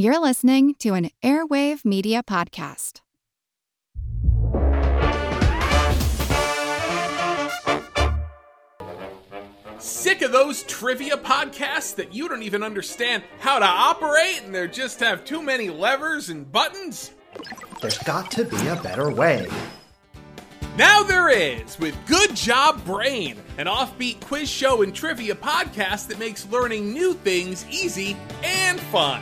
You're listening to an Airwave Media Podcast. Sick of those trivia podcasts that you don't even understand how to operate and they just have too many levers and buttons? There's got to be a better way. Now there is with Good Job Brain, an offbeat quiz show and trivia podcast that makes learning new things easy and fun.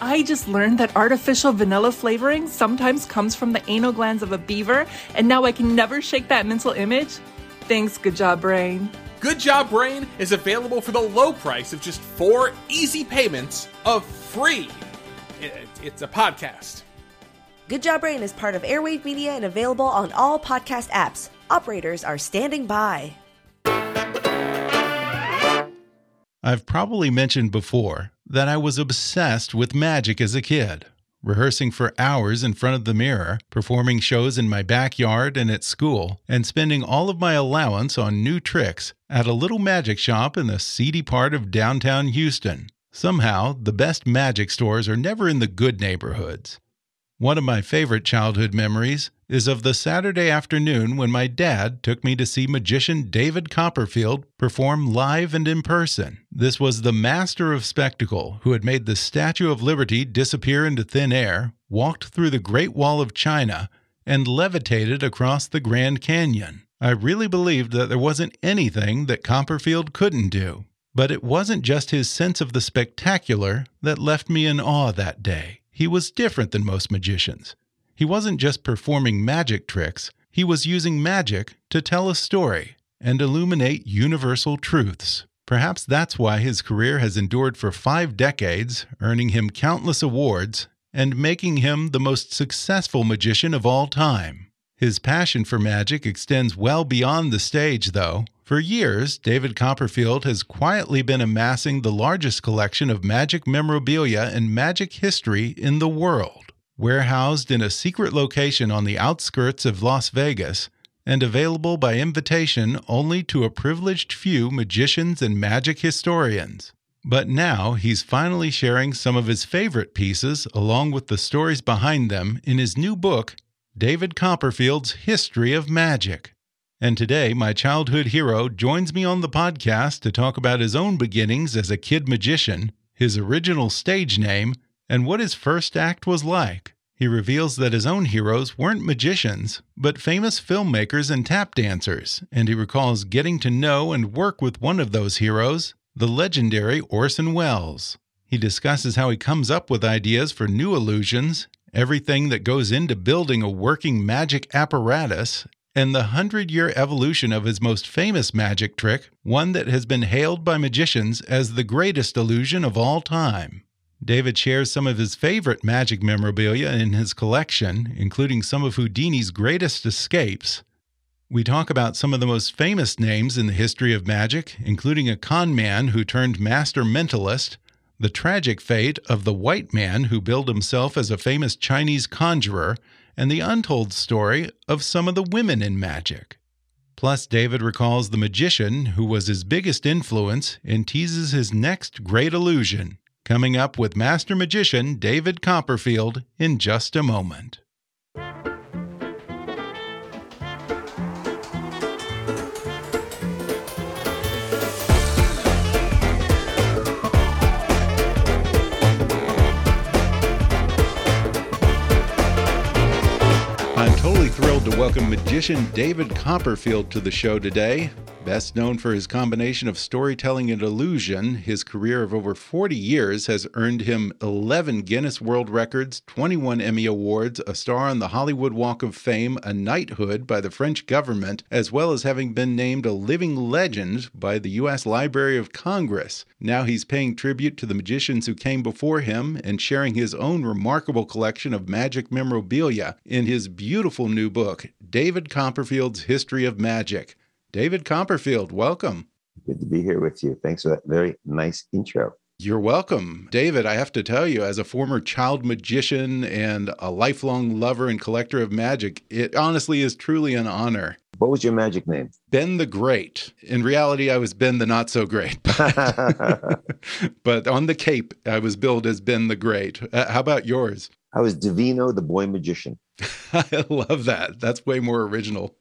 I just learned that artificial vanilla flavoring sometimes comes from the anal glands of a beaver, and now I can never shake that mental image. Thanks, Good Job Brain. Good Job Brain is available for the low price of just four easy payments of free. It's a podcast. Good Job Brain is part of Airwave Media and available on all podcast apps. Operators are standing by. I've probably mentioned before that I was obsessed with magic as a kid, rehearsing for hours in front of the mirror, performing shows in my backyard and at school, and spending all of my allowance on new tricks at a little magic shop in the seedy part of downtown Houston. Somehow, the best magic stores are never in the good neighborhoods. One of my favorite childhood memories is of the Saturday afternoon when my dad took me to see magician David Copperfield perform live and in person. This was the master of spectacle who had made the Statue of Liberty disappear into thin air, walked through the Great Wall of China, and levitated across the Grand Canyon. I really believed that there wasn't anything that Copperfield couldn't do. But it wasn't just his sense of the spectacular that left me in awe that day. He was different than most magicians. He wasn't just performing magic tricks, he was using magic to tell a story and illuminate universal truths. Perhaps that's why his career has endured for five decades, earning him countless awards and making him the most successful magician of all time. His passion for magic extends well beyond the stage, though. For years, David Copperfield has quietly been amassing the largest collection of magic memorabilia and magic history in the world. Warehoused in a secret location on the outskirts of Las Vegas and available by invitation only to a privileged few magicians and magic historians. But now he's finally sharing some of his favorite pieces along with the stories behind them in his new book, David Copperfield's History of Magic. And today, my childhood hero joins me on the podcast to talk about his own beginnings as a kid magician, his original stage name, and what his first act was like. He reveals that his own heroes weren't magicians, but famous filmmakers and tap dancers, and he recalls getting to know and work with one of those heroes, the legendary Orson Welles. He discusses how he comes up with ideas for new illusions, everything that goes into building a working magic apparatus, and the hundred year evolution of his most famous magic trick, one that has been hailed by magicians as the greatest illusion of all time. David shares some of his favorite magic memorabilia in his collection, including some of Houdini's greatest escapes. We talk about some of the most famous names in the history of magic, including a con man who turned master mentalist, the tragic fate of the white man who billed himself as a famous Chinese conjurer, and the untold story of some of the women in magic. Plus, David recalls the magician who was his biggest influence and teases his next great illusion, Coming up with Master Magician David Copperfield in just a moment. I'm totally thrilled to welcome magician David Copperfield to the show today. Best known for his combination of storytelling and illusion, his career of over 40 years has earned him 11 Guinness World Records, 21 Emmy Awards, a star on the Hollywood Walk of Fame, a knighthood by the French government, as well as having been named a living legend by the U.S. Library of Congress. Now he's paying tribute to the magicians who came before him and sharing his own remarkable collection of magic memorabilia in his beautiful new book, David Copperfield's History of Magic. David Copperfield, welcome. Good to be here with you. Thanks for that very nice intro. You're welcome. David, I have to tell you, as a former child magician and a lifelong lover and collector of magic, it honestly is truly an honor. What was your magic name? Ben the Great. In reality, I was Ben the Not So Great. but on the Cape, I was billed as Ben the Great. Uh, how about yours? I was Davino the Boy Magician. I love that. That's way more original.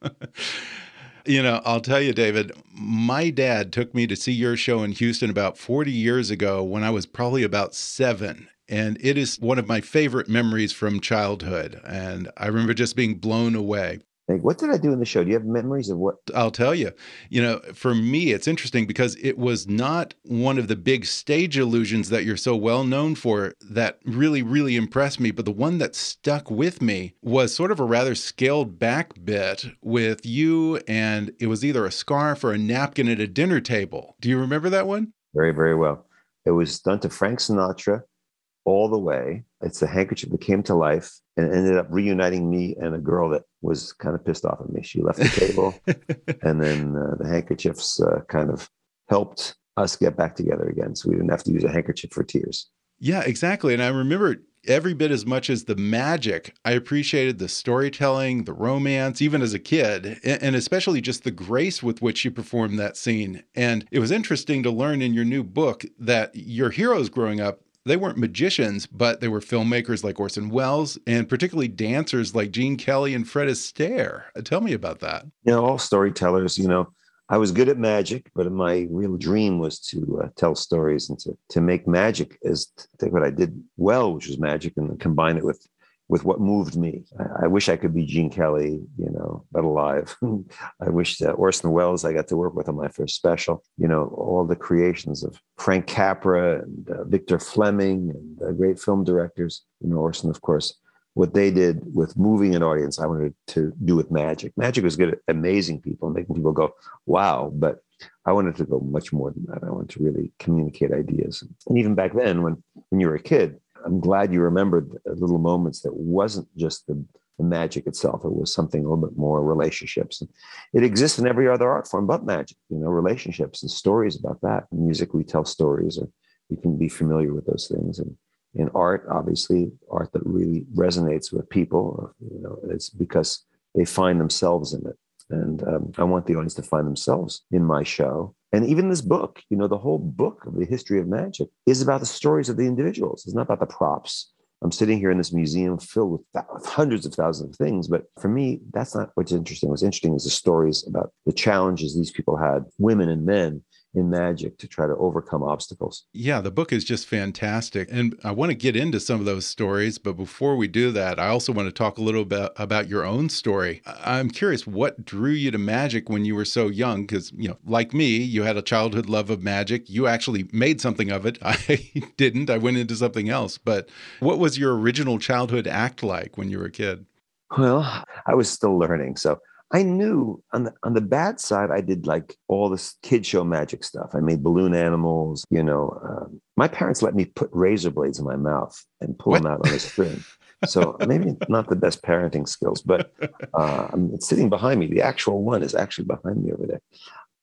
You know, I'll tell you, David, my dad took me to see your show in Houston about 40 years ago when I was probably about seven. And it is one of my favorite memories from childhood. And I remember just being blown away. Like, what did I do in the show? Do you have memories of what? I'll tell you. You know, for me, it's interesting because it was not one of the big stage illusions that you're so well known for that really, really impressed me. But the one that stuck with me was sort of a rather scaled back bit with you, and it was either a scarf or a napkin at a dinner table. Do you remember that one? Very, very well. It was done to Frank Sinatra all the way. It's a handkerchief that came to life and ended up reuniting me and a girl that was kind of pissed off at me. She left the table, and then uh, the handkerchiefs uh, kind of helped us get back together again. So we didn't have to use a handkerchief for tears. Yeah, exactly. And I remember every bit as much as the magic. I appreciated the storytelling, the romance, even as a kid, and especially just the grace with which you performed that scene. And it was interesting to learn in your new book that your heroes growing up they weren't magicians, but they were filmmakers like Orson Welles and particularly dancers like Gene Kelly and Fred Astaire. Tell me about that. You know, all storytellers, you know, I was good at magic, but my real dream was to uh, tell stories and to, to make magic as take what I did well, which was magic, and combine it with with what moved me. I, I, wish I could be Gene Kelly, you know, but alive. I wish that Orson Welles I got to work with on my first special. You know, all the creations of Frank Capra and uh, Victor Fleming and uh, great film directors. You know, Orson, of course. What they did with moving an audience, I wanted to do with magic. Magic was good at amazing people, making people go, wow. But I wanted to go much more than that. I wanted to really communicate ideas. And even back then, when, when you were a kid, I'm glad you remembered little moments that wasn't just the, the magic itself. It was something a little bit more relationships. And it exists in every other art form but magic, you know, relationships and stories about that. In music, we tell stories or we can be familiar with those things. And in art, obviously, art that really resonates with people, you know, it's because they find themselves in it. And um, I want the audience to find themselves in my show and even this book, you know, the whole book of the history of magic is about the stories of the individuals. It's not about the props. I'm sitting here in this museum filled with, th- with hundreds of thousands of things. But for me, that's not what's interesting. What's interesting is the stories about the challenges these people had, women and men, in magic to try to overcome obstacles. Yeah, the book is just fantastic. And I want to get into some of those stories. But before we do that, I also want to talk a little bit about your own story. I'm curious what drew you to magic when you were so young? Because, you know, like me, you had a childhood love of magic. You actually made something of it. I didn't. I went into something else. But what was your original childhood act like when you were a kid? Well, I was still learning. So I knew on the on the bad side, I did like all this kid show magic stuff. I made balloon animals. You know, um, my parents let me put razor blades in my mouth and pull what? them out on a string. So maybe not the best parenting skills, but uh, I'm sitting behind me. The actual one is actually behind me over there.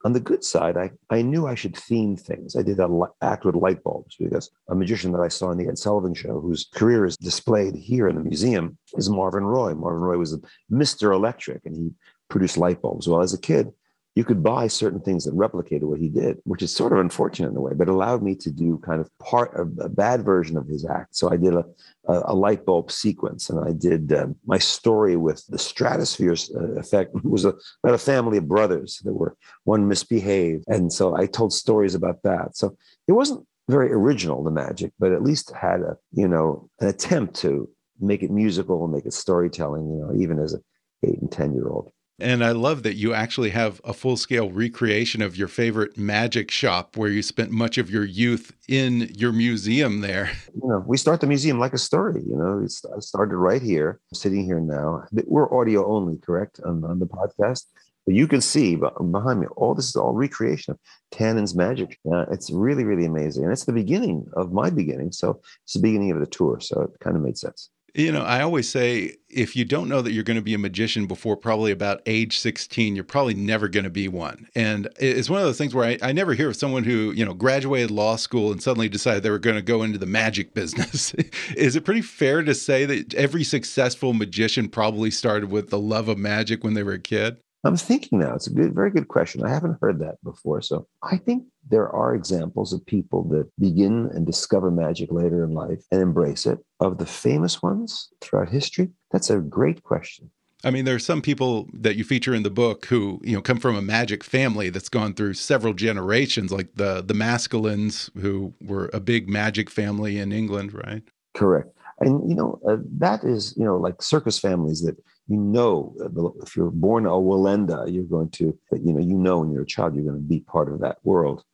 On the good side, I, I knew I should theme things. I did that act with light bulbs because a magician that I saw in the Ed Sullivan show, whose career is displayed here in the museum, is Marvin Roy. Marvin Roy was a Mr. Electric, and he produced light bulbs. Well, as a kid, you could buy certain things that replicated what he did, which is sort of unfortunate in a way, but allowed me to do kind of part of a bad version of his act. So I did a, a, light bulb sequence and I did um, my story with the stratosphere uh, effect it was a, about a family of brothers that were one misbehaved. And so I told stories about that. So it wasn't very original, the magic, but at least had a, you know, an attempt to make it musical and make it storytelling, you know, even as a eight and 10 year old. And I love that you actually have a full scale recreation of your favorite magic shop where you spent much of your youth in your museum there. You know, we start the museum like a story. You know, it started right here, sitting here now. We're audio only, correct, on, on the podcast? But you can see behind me, all this is all recreation of Tannen's magic. Uh, it's really, really amazing. And it's the beginning of my beginning. So it's the beginning of the tour. So it kind of made sense. You know, I always say if you don't know that you're going to be a magician before probably about age 16, you're probably never going to be one. And it's one of those things where I, I never hear of someone who, you know, graduated law school and suddenly decided they were going to go into the magic business. Is it pretty fair to say that every successful magician probably started with the love of magic when they were a kid? I'm thinking now, it's a good, very good question. I haven't heard that before. So I think there are examples of people that begin and discover magic later in life and embrace it. Of the famous ones throughout history, that's a great question. I mean, there are some people that you feature in the book who, you know, come from a magic family that's gone through several generations, like the the Maskelynes, who were a big magic family in England, right? Correct. And you know, uh, that is, you know, like circus families that you know if you're born a Wallenda, you're going to, you know, you know when you're a child, you're going to be part of that world.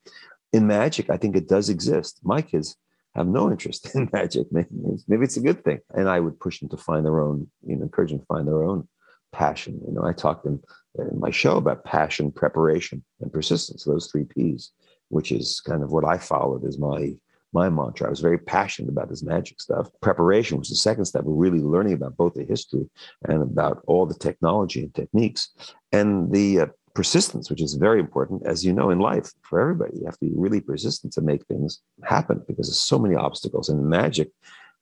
In magic, I think it does exist. My kids have no interest in magic. Maybe, maybe it's a good thing. And I would push them to find their own, you know, encourage them to find their own passion. You know, I talked in, in my show about passion, preparation, and persistence, those three P's, which is kind of what I followed as my my mantra. I was very passionate about this magic stuff. Preparation was the second step of really learning about both the history and about all the technology and techniques and the uh, persistence, which is very important, as you know, in life for everybody. You have to be really persistent to make things happen because there's so many obstacles. And magic,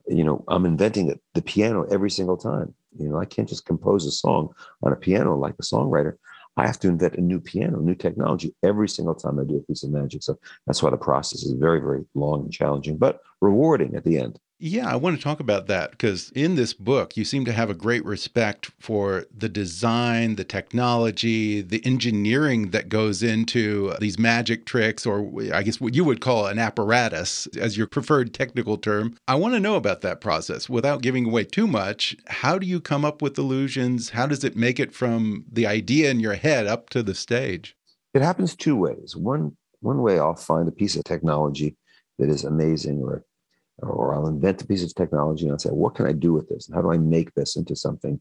you know, I'm inventing the piano every single time. You know, I can't just compose a song on a piano like a songwriter. I have to invent a new piano, new technology every single time I do a piece of magic. So that's why the process is very, very long and challenging, but rewarding at the end. Yeah, I want to talk about that because in this book, you seem to have a great respect for the design, the technology, the engineering that goes into these magic tricks, or I guess what you would call an apparatus as your preferred technical term. I want to know about that process without giving away too much. How do you come up with illusions? How does it make it from the idea in your head up to the stage? It happens two ways. One, one way I'll find a piece of technology that is amazing or or I'll invent a piece of technology and I'll say, what can I do with this? And how do I make this into something?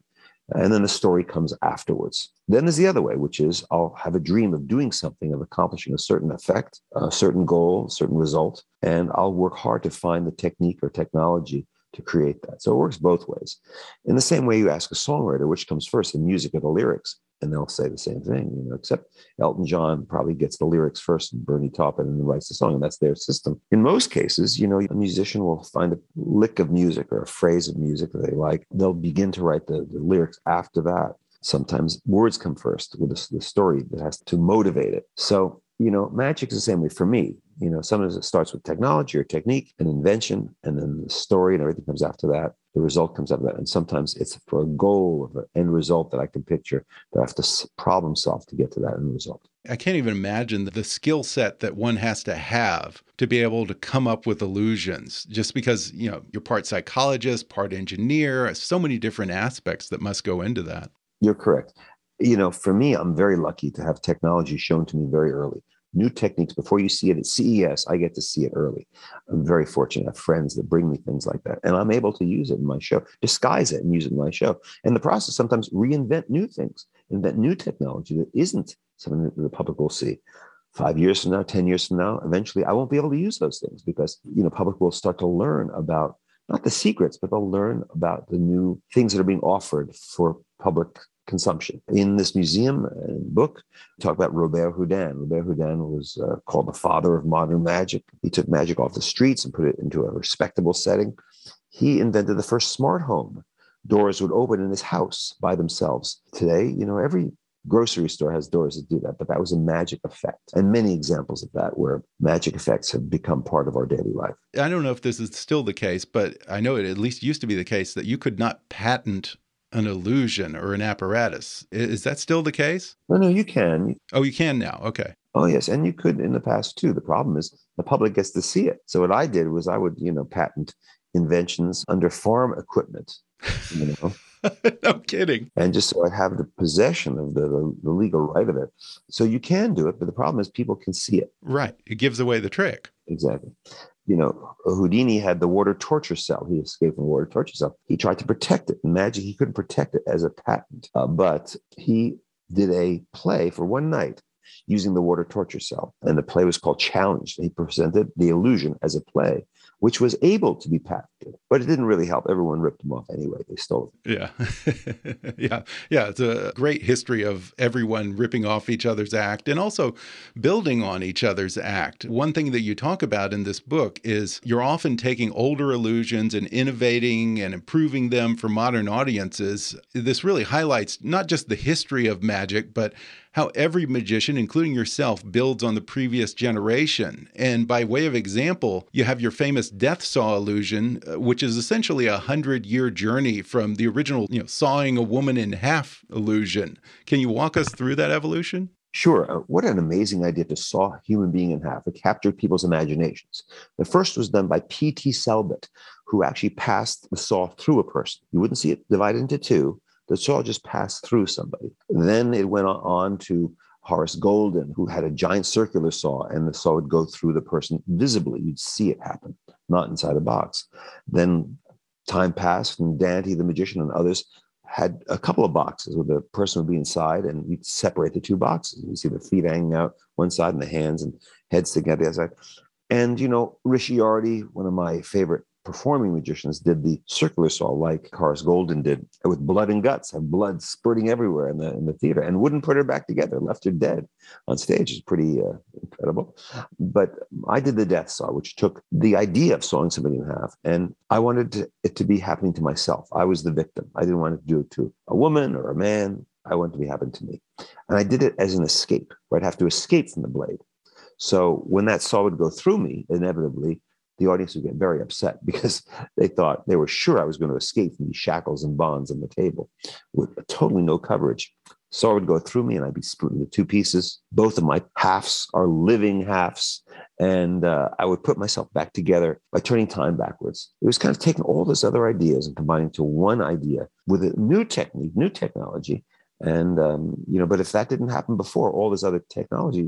And then the story comes afterwards. Then there's the other way, which is I'll have a dream of doing something, of accomplishing a certain effect, a certain goal, a certain result, and I'll work hard to find the technique or technology to create that. So it works both ways. In the same way you ask a songwriter, which comes first, the music or the lyrics? and they'll say the same thing, you know, except Elton John probably gets the lyrics first and Bernie Taupin and writes the song, and that's their system. In most cases, you know, a musician will find a lick of music or a phrase of music that they like. They'll begin to write the, the lyrics after that. Sometimes words come first with the, the story that has to motivate it. So, you know, magic is the same way for me. You know, sometimes it starts with technology or technique and invention, and then the story and everything comes after that the result comes out of that. And sometimes it's for a goal of an end result that I can picture that I have to problem solve to get to that end result. I can't even imagine the skill set that one has to have to be able to come up with illusions just because, you know, you're part psychologist, part engineer, so many different aspects that must go into that. You're correct. You know, for me, I'm very lucky to have technology shown to me very early new techniques before you see it at CES. I get to see it early. I'm very fortunate. I have friends that bring me things like that, and I'm able to use it in my show, disguise it and use it in my show. And the process sometimes reinvent new things, invent new technology that isn't something that the public will see. Five years from now, 10 years from now, eventually I won't be able to use those things because you know public will start to learn about not the secrets, but they'll learn about the new things that are being offered for public consumption. In this museum and book, talk about Robert Houdin. Robert Houdin was uh, called the father of modern magic. He took magic off the streets and put it into a respectable setting. He invented the first smart home. Doors would open in his house by themselves. Today, you know, every grocery store has doors that do that, but that was a magic effect. And many examples of that where magic effects have become part of our daily life. I don't know if this is still the case, but I know it at least used to be the case that you could not patent an illusion or an apparatus. Is that still the case? No, no, you can. Oh, you can now. Okay. Oh, yes. And you could in the past too. The problem is the public gets to see it. So what I did was I would, you know, patent inventions under farm equipment, you know. no kidding. And just so I have the possession of the, the, the legal right of it. So you can do it, but the problem is people can see it. Right. It gives away the trick. Exactly. You know, Houdini had the water torture cell. He escaped from the water torture cell. He tried to protect it. In magic, he couldn't protect it as a patent, uh, but he did a play for one night using the water torture cell. And the play was called Challenge. He presented the illusion as a play which was able to be patented, but it didn't really help. Everyone ripped them off anyway. They stole. Yeah. yeah. Yeah. It's a great history of everyone ripping off each other's act and also building on each other's act. One thing that you talk about in this book is you're often taking older illusions and innovating and improving them for modern audiences. This really highlights not just the history of magic, but how every magician, including yourself, builds on the previous generation. And by way of example, you have your famous death saw illusion, uh, which is essentially a hundred year journey from the original, you know, sawing a woman in half illusion. Can you walk us through that evolution? Sure. Uh, what an amazing idea to saw a human being in half. It captured people's imaginations. The first was done by P.T. Selbit, who actually passed the saw through a person. You wouldn't see it divided into two, the saw just passed through somebody. Then it went on to Horace Goldin, who had a giant circular saw, and the saw would go through the person visibly. You'd see it happen, not inside a box. Then time passed, and Dante the magician and others had a couple of boxes where the person would be inside, and you'd separate the two boxes. You see the feet hanging out one side and the hands and heads sticking out the other side. And you know, Richiardi, one of my favorite performing magicians did the circular saw like Horace Goldin did with blood and guts, have blood spurting everywhere in the in the theater, and wouldn't put her back together, left her dead on stage. It's pretty uh, incredible. But I did the death saw, which took the idea of sawing somebody in half, and I wanted it to be happening to myself. I was the victim. I didn't want to do it to a woman or a man. I wanted to be happening to me, and I did it as an escape. Where I'd have to escape from the blade. So when that saw would go through me, inevitably, the audience would get very upset because they thought they were sure I was going to escape from these shackles and bonds on the table with totally no coverage. So it would go through me and I'd be split into two pieces. Both of my halves are living halves. And uh, I would put myself back together by turning time backwards. It was kind of taking all those other ideas and combining to one idea with a new technique, new technology. And um, you know, but if that didn't happen before, all this other technology,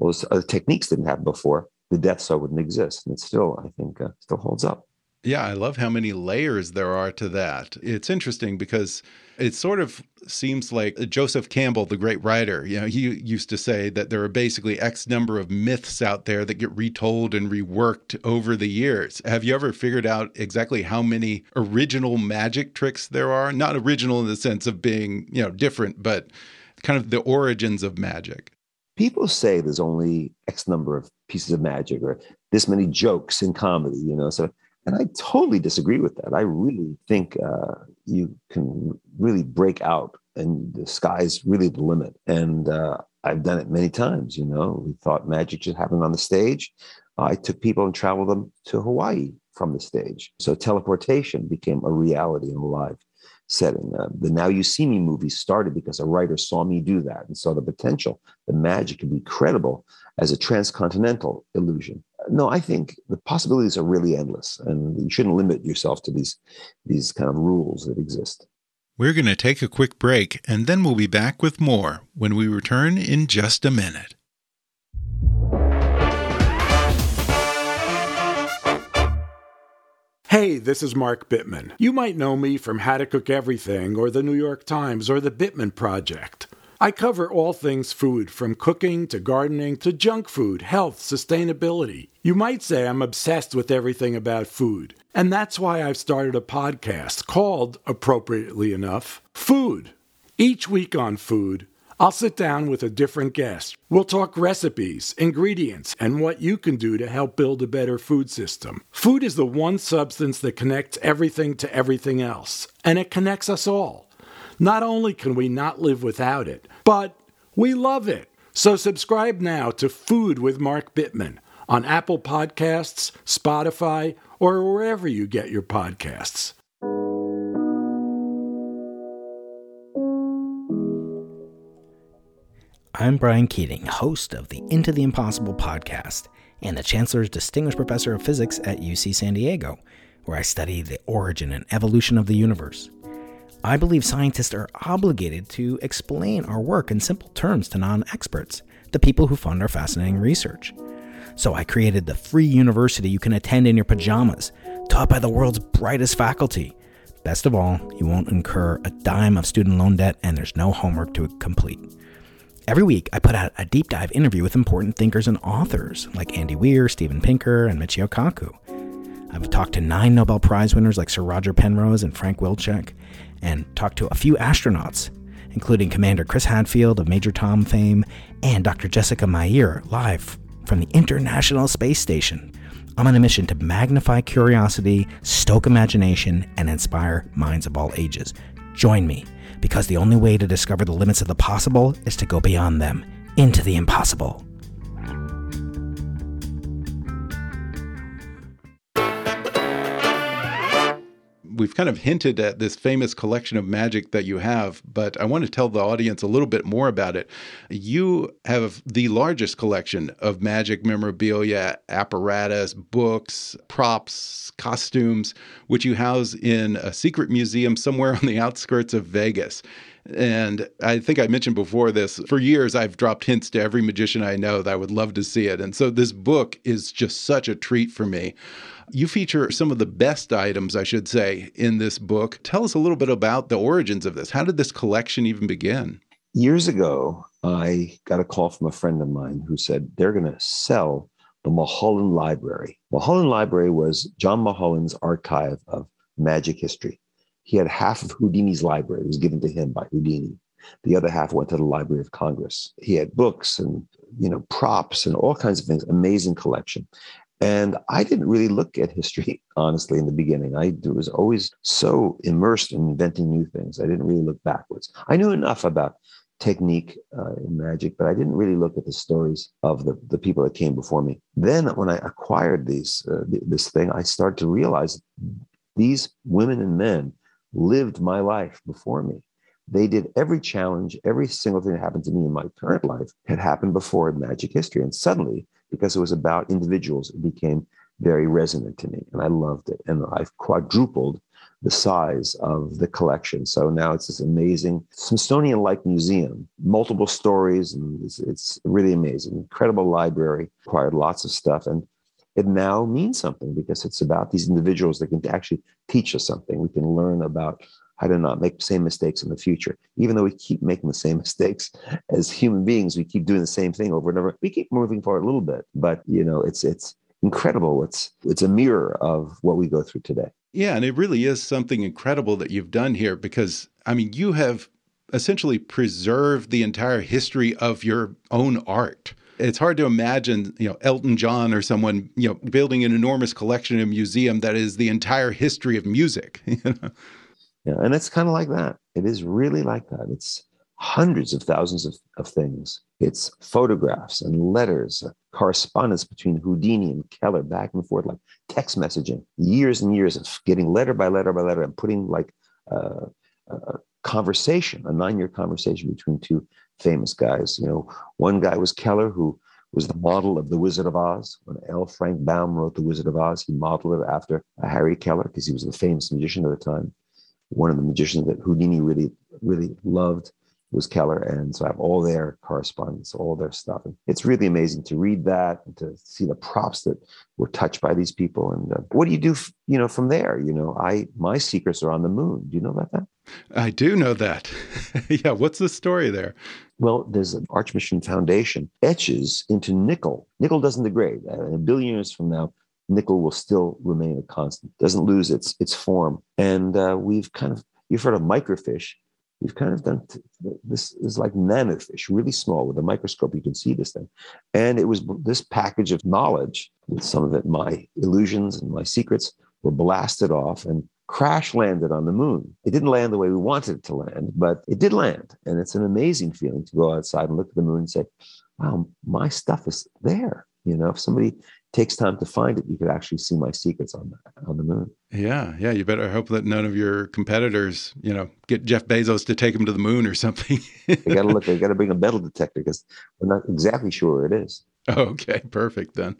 all those other techniques didn't happen before, the Death Saw wouldn't exist. And it still, I think, uh, still holds up. Yeah, I love how many layers there are to that. It's interesting because it sort of seems like Joseph Campbell, the great writer, you know, he used to say that there are basically X number of myths out there that get retold and reworked over the years. Have you ever figured out exactly how many original magic tricks there are? Not original in the sense of being, you know, different, but kind of the origins of magic people say there's only X number of pieces of magic or this many jokes in comedy, you know. So, and I totally disagree with that. I really think uh, you can really break out, and the sky's really the limit. And uh, I've done it many times. You know, we thought magic just happened on the stage. I took people and traveled them to Hawaii from the stage. So teleportation became a reality in a setting. Uh, the Now You See Me movie started because a writer saw me do that and saw the potential, the magic could be credible as a transcontinental illusion. No, I think the possibilities are really endless, and you shouldn't limit yourself to these these kind of rules that exist. We're going to take a quick break, and then we'll be back with more when we return in just a minute. Hey, this is Mark Bittman. You might know me from How to Cook Everything or the New York Times or the Bittman Project. I cover all things food, from cooking to gardening to junk food, health, sustainability. You might say I'm obsessed with everything about food. And that's why I've started a podcast called, appropriately enough, Food. Each week on food, I'll sit down with a different guest. We'll talk recipes, ingredients, and what you can do to help build a better food system. Food is the one substance that connects everything to everything else, and it connects us all. Not only can we not live without it, but we love it. So subscribe now to Food with Mark Bittman on Apple Podcasts, Spotify, or wherever you get your podcasts. I'm Brian Keating, host of the Into the Impossible podcast and the Chancellor's Distinguished Professor of Physics at UC San Diego, where I study the origin and evolution of the universe. I believe scientists are obligated to explain our work in simple terms to non experts, the people who fund our fascinating research. So I created the free university you can attend in your pajamas, taught by the world's brightest faculty. Best of all, you won't incur a dime of student loan debt and there's no homework to complete. Every week, I put out a deep dive interview with important thinkers and authors like Andy Weir, Steven Pinker, and Michio Kaku. I've talked to nine Nobel Prize winners like Sir Roger Penrose and Frank Wilczek, and talked to a few astronauts, including Commander Chris Hadfield of Major Tom fame and Dr. Jessica Meir, live from the International Space Station. I'm on a mission to magnify curiosity, stoke imagination, and inspire minds of all ages. Join me, because the only way to discover the limits of the possible is to go beyond them, into the impossible. We've kind of hinted at this famous collection of magic that you have, but I want to tell the audience a little bit more about it. You have the largest collection of magic memorabilia, apparatus, books, props, costumes, which you house in a secret museum somewhere on the outskirts of Vegas. And I think I mentioned before this, for years I've dropped hints to every magician I know that I would love to see it. And so this book is just such a treat for me. You feature some of the best items, I should say, in this book. Tell us a little bit about the origins of this. How did this collection even begin? Years ago, I got a call from a friend of mine who said they're going to sell the Mulholland Library. Mulholland Library was John Mulholland's archive of magic history. He had half of Houdini's library it was given to him by Houdini. The other half went to the Library of Congress. He had books and you know props and all kinds of things. Amazing collection. And I didn't really look at history, honestly, in the beginning. I was always so immersed in inventing new things. I didn't really look backwards. I knew enough about technique uh, in magic, but I didn't really look at the stories of the, the people that came before me. Then, when I acquired these uh, this thing, I started to realize these women and men lived my life before me. They did every challenge, every single thing that happened to me in my current life had happened before in magic history. And suddenly because it was about individuals. It became very resonant to me, and I loved it. And I've quadrupled the size of the collection. So now it's this amazing Smithsonian like museum, multiple stories, and it's, it's, really amazing. Incredible library, acquired lots of stuff. And it now means something because it's about these individuals that can actually teach us something. We can learn about how to not make the same mistakes in the future. Even though we keep making the same mistakes as human beings, we keep doing the same thing over and over. We keep moving forward a little bit, but you know, it's it's incredible. It's it's a mirror of what we go through today. Yeah, and it really is something incredible that you've done here because I mean, you have essentially preserved the entire history of your own art. It's hard to imagine, you know, Elton John or someone, you know, building an enormous collection in a museum that is the entire history of music. You know? Yeah, and it's kind of like that. It is really like that. It's hundreds of thousands of, of things. It's photographs and letters, uh, correspondence between Houdini and Kellar back and forth, like text messaging, years and years of getting letter by letter by letter and putting like uh, a conversation, a nine year conversation between two famous guys. You know, one guy was Kellar, who was the model of The Wizard of Oz. When L. Frank Baum wrote The Wizard of Oz, he modeled it after Harry Kellar because he was the famous magician at the time one of the magicians that Houdini really, really loved was Kellar. And so I have all their correspondence, all their stuff. And it's really amazing to read that and to see the props that were touched by these people. And uh, what do you do, f- you know, from there? You know, I, my secrets are on the moon. Do you know about that? I do know that. yeah. What's the story there? Well, there's an Arch Mission Foundation etches into nickel. Nickel doesn't degrade. A billion years from now, nickel will still remain a constant, doesn't lose its its form. And uh, we've kind of you've heard of microfiche. We've kind of done this is like nanofiche, really small. With a microscope, you can see this thing. And it was this package of knowledge, with some of it my illusions and my secrets, were blasted off and crash landed on the moon. It didn't land the way we wanted it to land, but it did land. And it's an amazing feeling to go outside and look at the moon and say, wow, my stuff is there. You know, if somebody takes time to find it, you could actually see my secrets on the, on the moon. Yeah, yeah. You better hope that none of your competitors, you know, get Jeff Bezos to take them to the moon or something. they got to look. They got to bring a metal detector because we're not exactly sure where it is. Okay, perfect then.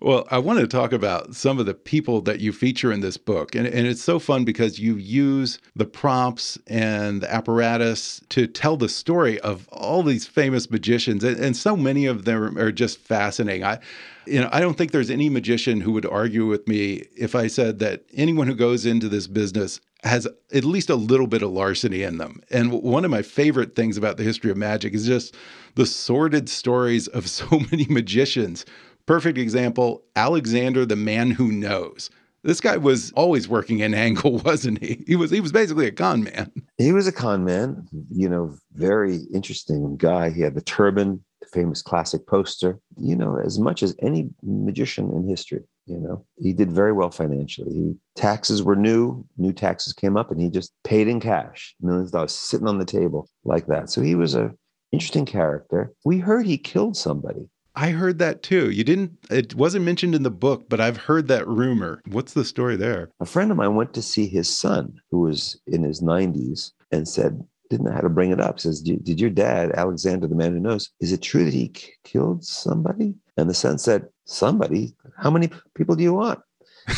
Well, I want to talk about some of the people that you feature in this book. And, and it's so fun because you use the props and the apparatus to tell the story of all these famous magicians. And, and so many of them are just fascinating. I, you know, I don't think there's any magician who would argue with me if I said that anyone who goes into this business has at least a little bit of larceny in them. And one of my favorite things about the history of magic is just the sordid stories of so many magicians. Perfect example Alexander the Man Who Knows. This guy was always working an angle, wasn't he? He was he was basically a con man. He was a con man, you know, very interesting guy. He had the turban, famous classic poster, you know, as much as any magician in history. You know, he did very well financially. He, taxes were new, new taxes came up, and he just paid in cash, millions of dollars sitting on the table like that. So he was a interesting character. We heard he killed somebody. I heard that too. You didn't, it wasn't mentioned in the book, but I've heard that rumor. What's the story there? A friend of mine went to see his son, who was in his 90s, and said, didn't know how to bring it up. Says, Did your dad, Alexander, the man who knows, is it true that he k- killed somebody? And the son said, Somebody? How many people do you want?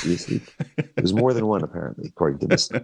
There's more than one, apparently, according to this.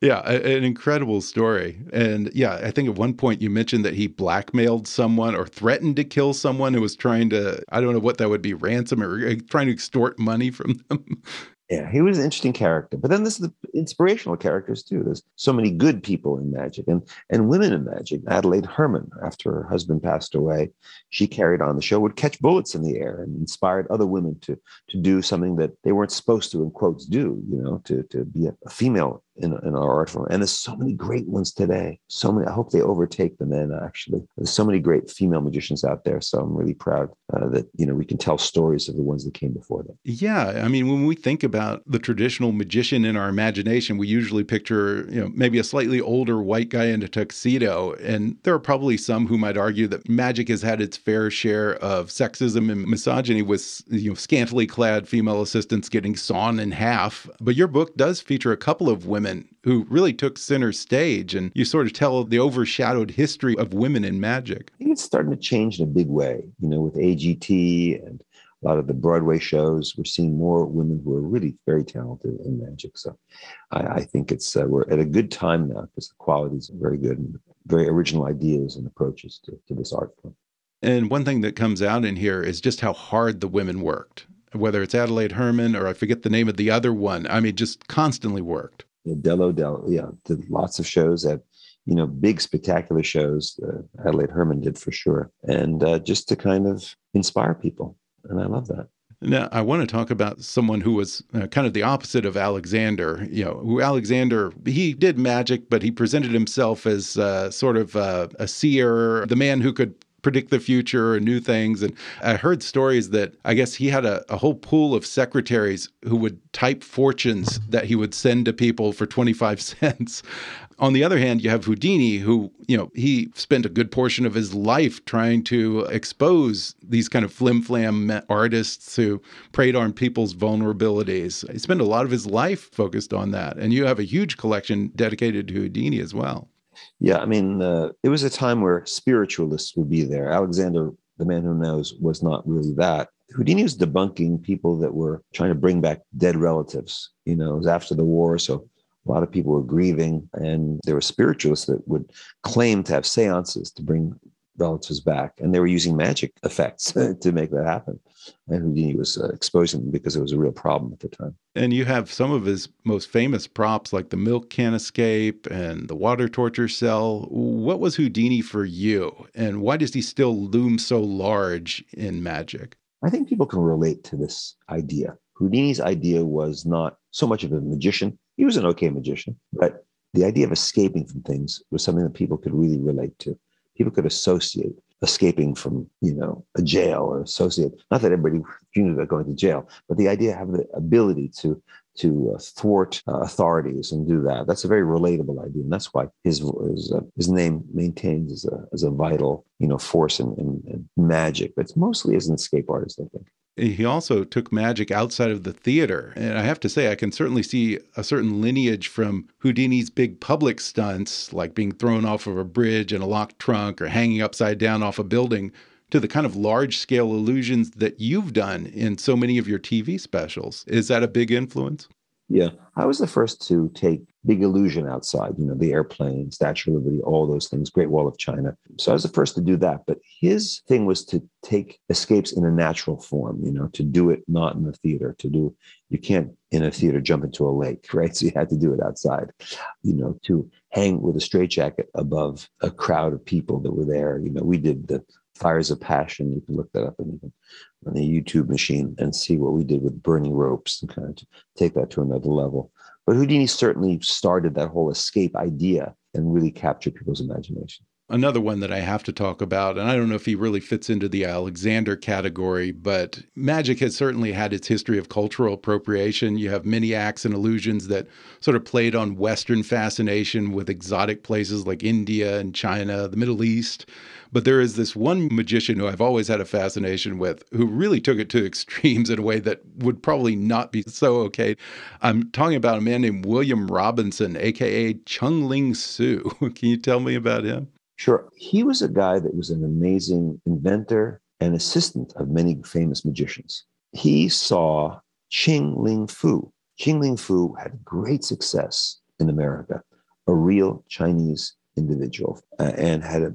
Yeah, an incredible story. And yeah, I think at one point you mentioned that he blackmailed someone or threatened to kill someone who was trying to, I don't know what that would be, ransom or uh, trying to extort money from them. Yeah, he was an interesting character. But then this is the inspirational characters too. There's so many good people in magic and and women in magic. Adelaide Herrmann, after her husband passed away, she carried on the show, would catch bullets in the air and inspired other women to to do something that they weren't supposed to, in quotes, do, you know, to to be a, a female in, in our art form. And there's so many great ones today. So many. I hope they overtake the men. Actually, there's so many great female magicians out there. So I'm really proud uh, that you know we can tell stories of the ones that came before them. Yeah, I mean, when we think about the traditional magician in our imagination, we usually picture you know maybe a slightly older white guy in a tuxedo, and there are probably some who might argue that magic has had its fair share of sexism and misogyny with you know scantily clad female assistants getting sawn in half. But your book does feature a couple of women women who really took center stage and you sort of tell the overshadowed history of women in magic. I think it's starting to change in a big way, you know, with AGT and a lot of the Broadway shows. We're seeing more women who are really very talented in magic. So I, I think it's uh, we're at a good time now because the quality is very good and very original ideas and approaches to, to this art form. And one thing that comes out in here is just how hard the women worked, whether it's Adelaide Herrmann or I forget the name of the other one. I mean, just constantly worked. Dell O'Dell, yeah, did lots of shows at, you know, big spectacular shows. Uh, Adelaide Herrmann did for sure, and uh, just to kind of inspire people, and I love that. Now, I want to talk about someone who was uh, kind of the opposite of Alexander. You know, who Alexander, he did magic, but he presented himself as uh, sort of uh, a seer, the man who could predict the future or new things. And I heard stories that I guess he had a, a, whole pool of secretaries who would type fortunes that he would send to people for 25 cents. On the other hand, you have Houdini, who, you know, he spent a good portion of his life trying to expose these kind of flim flam artists who preyed on people's vulnerabilities. He spent a lot of his life focused on that. And you have a huge collection dedicated to Houdini as well. Yeah, I mean, uh, it was a time where spiritualists would be there. Alexander, the man who knows, was not really that. Houdini was debunking people that were trying to bring back dead relatives. You know, it was after the war, so a lot of people were grieving, and there were spiritualists that would claim to have seances to bring relatives back, and they were using magic effects to make that happen. And Houdini was uh, exposing them because it was a real problem at the time. And you have some of his most famous props, like the milk can escape and the water torture cell. What was Houdini for you, and why does he still loom so large in magic? I think people can relate to this idea. Houdini's idea was not so much of a magician. He was an okay magician, but the idea of escaping from things was something that people could really relate to people could associate escaping from you know a jail or associate not that everybody dreamed about going to jail but the idea having the ability to to uh, thwart uh, authorities and do that that's a very relatable idea and that's why his his, uh, his name maintains as a as a vital you know force and, in, in magic but it's mostly as an escape artist i think he also took magic outside of the theater. And I have to say, I can certainly see a certain lineage from Houdini's big public stunts, like being thrown off of a bridge in a locked trunk or hanging upside down off a building, to the kind of large scale illusions that you've done in so many of your TV specials. Is that a big influence? Yeah, I was the first to take big illusion outside, you know, the airplane, Statue of Liberty, all those things, Great Wall of China. So I was the first to do that. But his thing was to take escapes in a natural form, you know, to do it not in the theater, to do, you can't in a theater jump into a lake, right? So you had to do it outside, you know, to hang with a straitjacket above a crowd of people that were there. You know, we did the Fires of Passion. You can look that up on the YouTube machine and see what we did with burning ropes and kind of take that to another level. But Houdini certainly started that whole escape idea and really captured people's imagination. Another one that I have to talk about, and I don't know if he really fits into the Alexander category, but magic has certainly had its history of cultural appropriation. You have many acts and illusions that sort of played on Western fascination with exotic places like India and China, the Middle East. But there is this one magician who I've always had a fascination with who really took it to extremes in a way that would probably not be so okay. I'm talking about a man named William Robinson, aka Chung Ling Soo. Can you tell me about him? Sure. He was a guy that was an amazing inventor and assistant of many famous magicians. He saw Ching Ling Fu. Ching Ling Fu had great success in America, a real Chinese individual, uh, and had a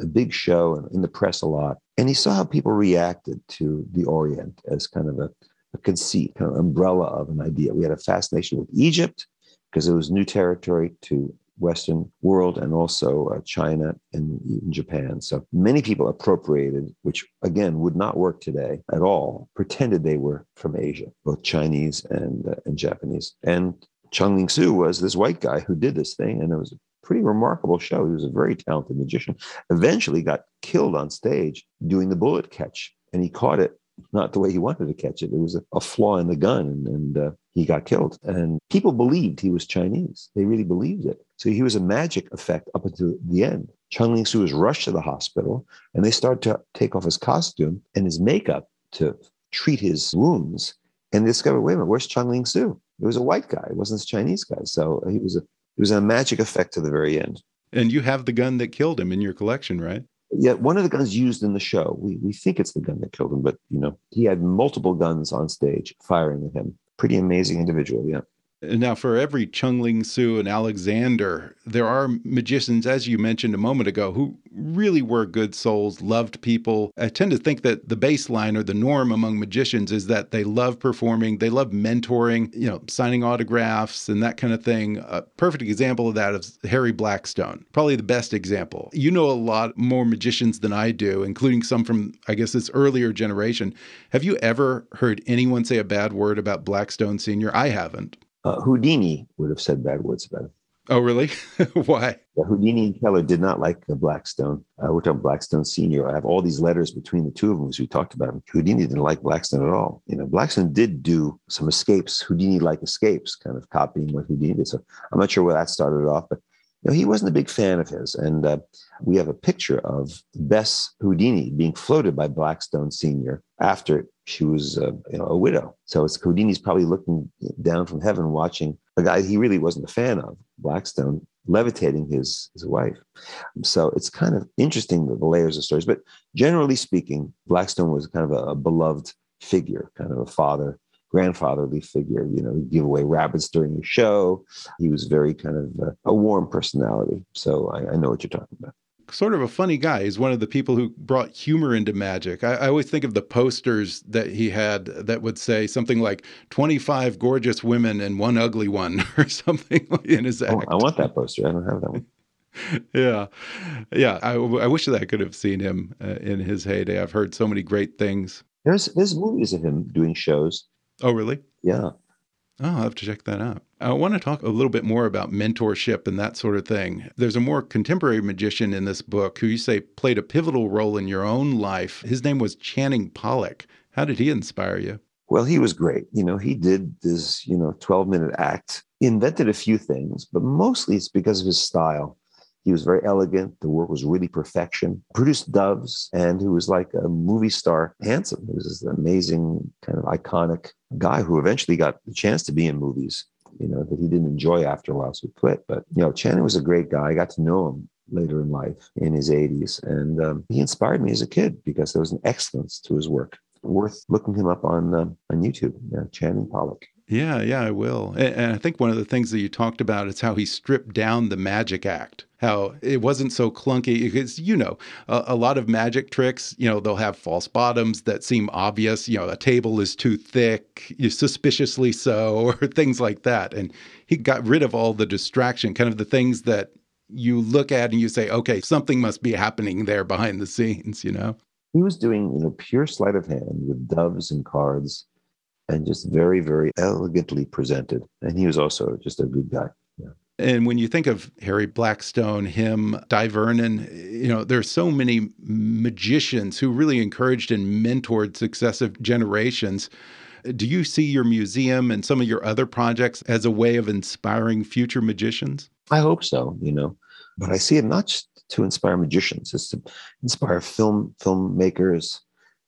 a big show and in the press a lot. And he saw how people reacted to the Orient as kind of a, a conceit, kind of umbrella of an idea. We had a fascination with Egypt because it was new territory to Western world and also uh, China and Japan. So many people appropriated, which again would not work today at all, pretended they were from Asia, both Chinese and, uh, and Japanese. And Chung Ling Soo was this white guy who did this thing, and it was a pretty remarkable show. He was a very talented magician. Eventually got killed on stage doing the bullet catch, and he caught it not the way he wanted to catch it. It was a, a flaw in the gun, and, and uh, he got killed. And people believed he was Chinese. They really believed it. So he was a magic effect up until the end. Chung Ling Soo was rushed to the hospital, and they started to take off his costume and his makeup to treat his wounds. And they discovered, wait a minute, where's Chung Ling Soo? It was a white guy. It wasn't a Chinese guy. So he was a it was a magic effect to the very end. And you have the gun that killed him in your collection, right? Yeah, one of the guns used in the show. We we think it's the gun that killed him, but you know, he had multiple guns on stage firing at him. Pretty amazing individual, yeah. Now, for every Chung Ling Soo and Alexander, there are magicians, as you mentioned a moment ago, who really were good souls, loved people. I tend to think that the baseline or the norm among magicians is that they love performing, they love mentoring, you know, signing autographs and that kind of thing. A perfect example of that is Harry Blackstone, probably the best example. You know a lot more magicians than I do, including some from, I guess, this earlier generation. Have you ever heard anyone say a bad word about Blackstone Sr.? I haven't. Uh, Houdini would have said bad words about him. Oh, really? Why? Yeah, Houdini and Kellar did not like uh, Blackstone. Uh, we're talking Blackstone Senior. I have all these letters between the two of them as we talked about him. Houdini didn't like Blackstone at all. You know, Blackstone did do some escapes, Houdini-like escapes, kind of copying what Houdini did. So I'm not sure where that started off, but you know, he wasn't a big fan of his. And uh, we have a picture of Bess Houdini being floated by Blackstone Senior after she was uh, you know, a widow. So it's Houdini's probably looking down from heaven, watching a guy he really wasn't a fan of, Blackstone, levitating his, his wife. So it's kind of interesting the layers of stories. But generally speaking, Blackstone was kind of a, a beloved figure, kind of a father grandfatherly figure. You know, he'd give away rabbits during the show. He was very kind of uh, a warm personality. So I, I, know what you're talking about sort of a funny guy. He's one of the people who brought humor into magic. I, I, always think of the posters that he had that would say something like 25 gorgeous women and one ugly one or something in his act. Oh, I want that poster. I don't have that one. yeah. Yeah. I, I, wish that I could have seen him uh, in his heyday. I've heard so many great things. There's, there's movies of him doing shows. Oh, really? Yeah. Oh, I'll have to check that out. I want to talk a little bit more about mentorship and that sort of thing. There's a more contemporary magician in this book who you say played a pivotal role in your own life. His name was Channing Pollock. How did he inspire you? Well, he was great. You know, he did this, you know, 12 minute act, he invented a few things, but mostly it's because of his style. He was very elegant. The work was really perfection. Produced Doves, and who was like a movie star, handsome. He was this amazing, kind of iconic guy who eventually got the chance to be in movies. You know that he didn't enjoy after a while, so he quit. But you know, Channing was a great guy. I got to know him later in life in his 80s. And um, he inspired me as a kid because there was an excellence to his work. Worth looking him up on uh, on YouTube, yeah, Channing Pollock. Yeah, yeah, I will. And, and I think one of the things that you talked about is how he stripped down the magic act. How it wasn't so clunky because you know a, a, lot of magic tricks. You know they'll have false bottoms that seem obvious. You know a table is too thick, suspiciously so, or things like that. And he got rid of all the distraction, kind of the things that you look at and you say, okay, something must be happening there behind the scenes. You know, he was doing you know pure sleight of hand with doves and cards and just very, very elegantly presented. And he was also just a good guy. Yeah. And when you think of Harry Blackstone, him, Dai Vernon, you know, there are so many magicians who really encouraged and mentored successive generations. Do you see your museum and some of your other projects as a way of inspiring future magicians? I hope so, you know. But I see it not just to inspire magicians, it's to inspire film filmmakers,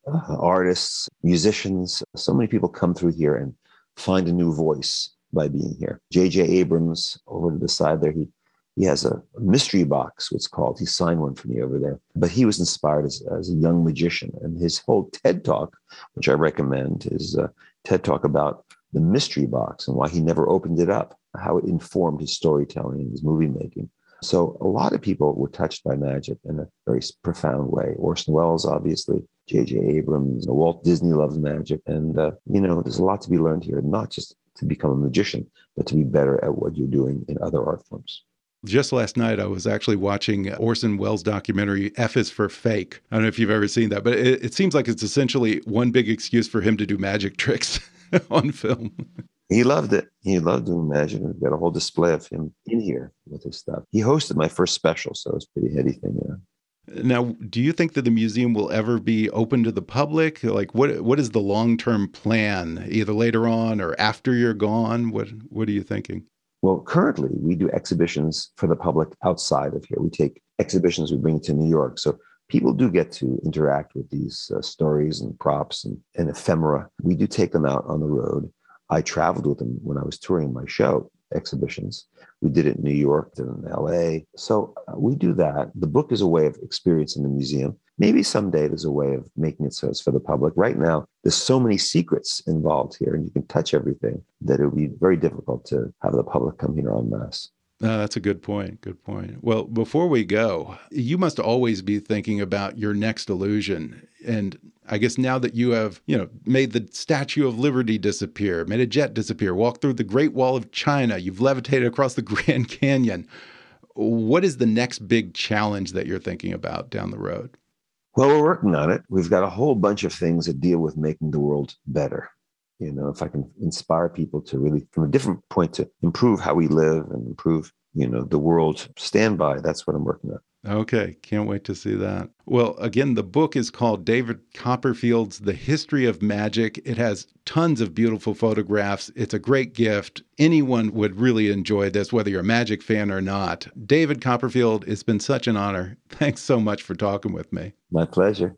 artists, musicians. So many people come through here and find a new voice by being here. J.J. Abrams over to the side there, he he has a mystery box, what's called. He signed one for me over there. But he was inspired as, as a young magician, and his whole TED talk, which I recommend, is a TED talk about the mystery box and why he never opened it up, how it informed his storytelling and his movie making. So a lot of people were touched by magic in a very profound way. Orson Welles, obviously, J.J. Abrams, Walt Disney loves magic. And, uh, you know, there's a lot to be learned here, not just to become a magician, but to be better at what you're doing in other art forms. Just last night, I was actually watching Orson Welles' documentary, F is for Fake. I don't know if you've ever seen that, but it, it seems like it's essentially one big excuse for him to do magic tricks on film. He loved it. He loved doing magic. We've got a whole display of him in here with his stuff. He hosted my first special, so it was a pretty heady thing. Yeah. Now, do you think that the museum will ever be open to the public? Like, what what is the long term plan, either later on or after you're gone? What what are you thinking? Well, currently we do exhibitions for the public outside of here. We take exhibitions, we bring it to New York, so people do get to interact with these uh, stories and props and, and ephemera. We do take them out on the road. I traveled with them when I was touring my show exhibitions. We did it in New York, it in LA. So uh, we do that. The book is a way of experiencing the museum. Maybe someday there's a way of making it so it's for the public. Right now, there's so many secrets involved here, and you can touch everything that it would be very difficult to have the public come here en masse. That's a good point. Good point. Well, before we go, you must always be thinking about your next illusion. And I guess now that you have, you know, made the Statue of Liberty disappear, made a jet disappear, walked through the Great Wall of China, you've levitated across the Grand Canyon. What is the next big challenge that you're thinking about down the road? Well, we're working on it. We've got a whole bunch of things that deal with making the world better. You know, if I can inspire people to really, from a different point, to improve how we live and improve, you know, the world, stand by. That's what I'm working on. Okay, can't wait to see that. Well, again, the book is called David Copperfield's The History of Magic. It has tons of beautiful photographs. It's a great gift. Anyone would really enjoy this, whether you're a magic fan or not. David Copperfield, it's been such an honor. Thanks so much for talking with me. My pleasure.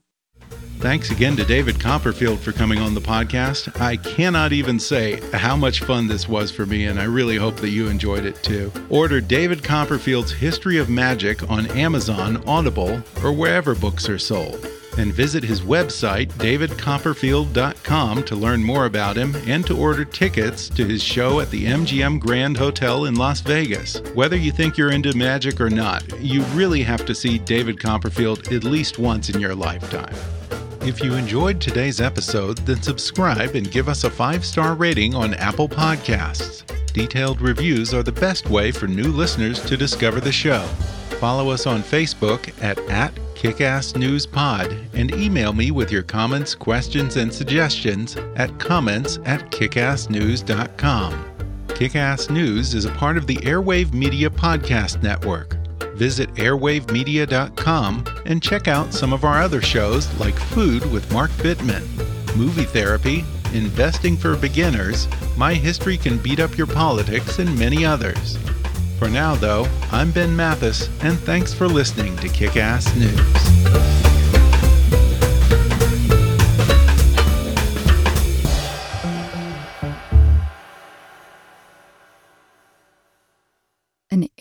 Thanks again to David Copperfield for coming on the podcast. I cannot even say how much fun this was for me, and I really hope that you enjoyed it too. Order David Copperfield's History of Magic on Amazon, Audible, or wherever books are sold. And visit his website, davidcopperfield.com, to learn more about him and to order tickets to his show at the MGM Grand Hotel in Las Vegas. Whether you think you're into magic or not, you really have to see David Copperfield at least once in your lifetime. If you enjoyed today's episode, then subscribe and give us a five star rating on Apple Podcasts. Detailed reviews are the best way for new listeners to discover the show. Follow us on Facebook at, at KickassNewsPod and email me with your comments, questions, and suggestions at comments at kickassnews.com. Kickass News is a part of the Airwave Media Podcast Network visit airwavemedia.com and check out some of our other shows like Food with Mark Bittman, Movie Therapy, Investing for Beginners, My History Can Beat Up Your Politics, and many others. For now, though, I'm Ben Mathis, and thanks for listening to Kick Ass News.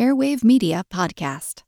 Airwave Media Podcast.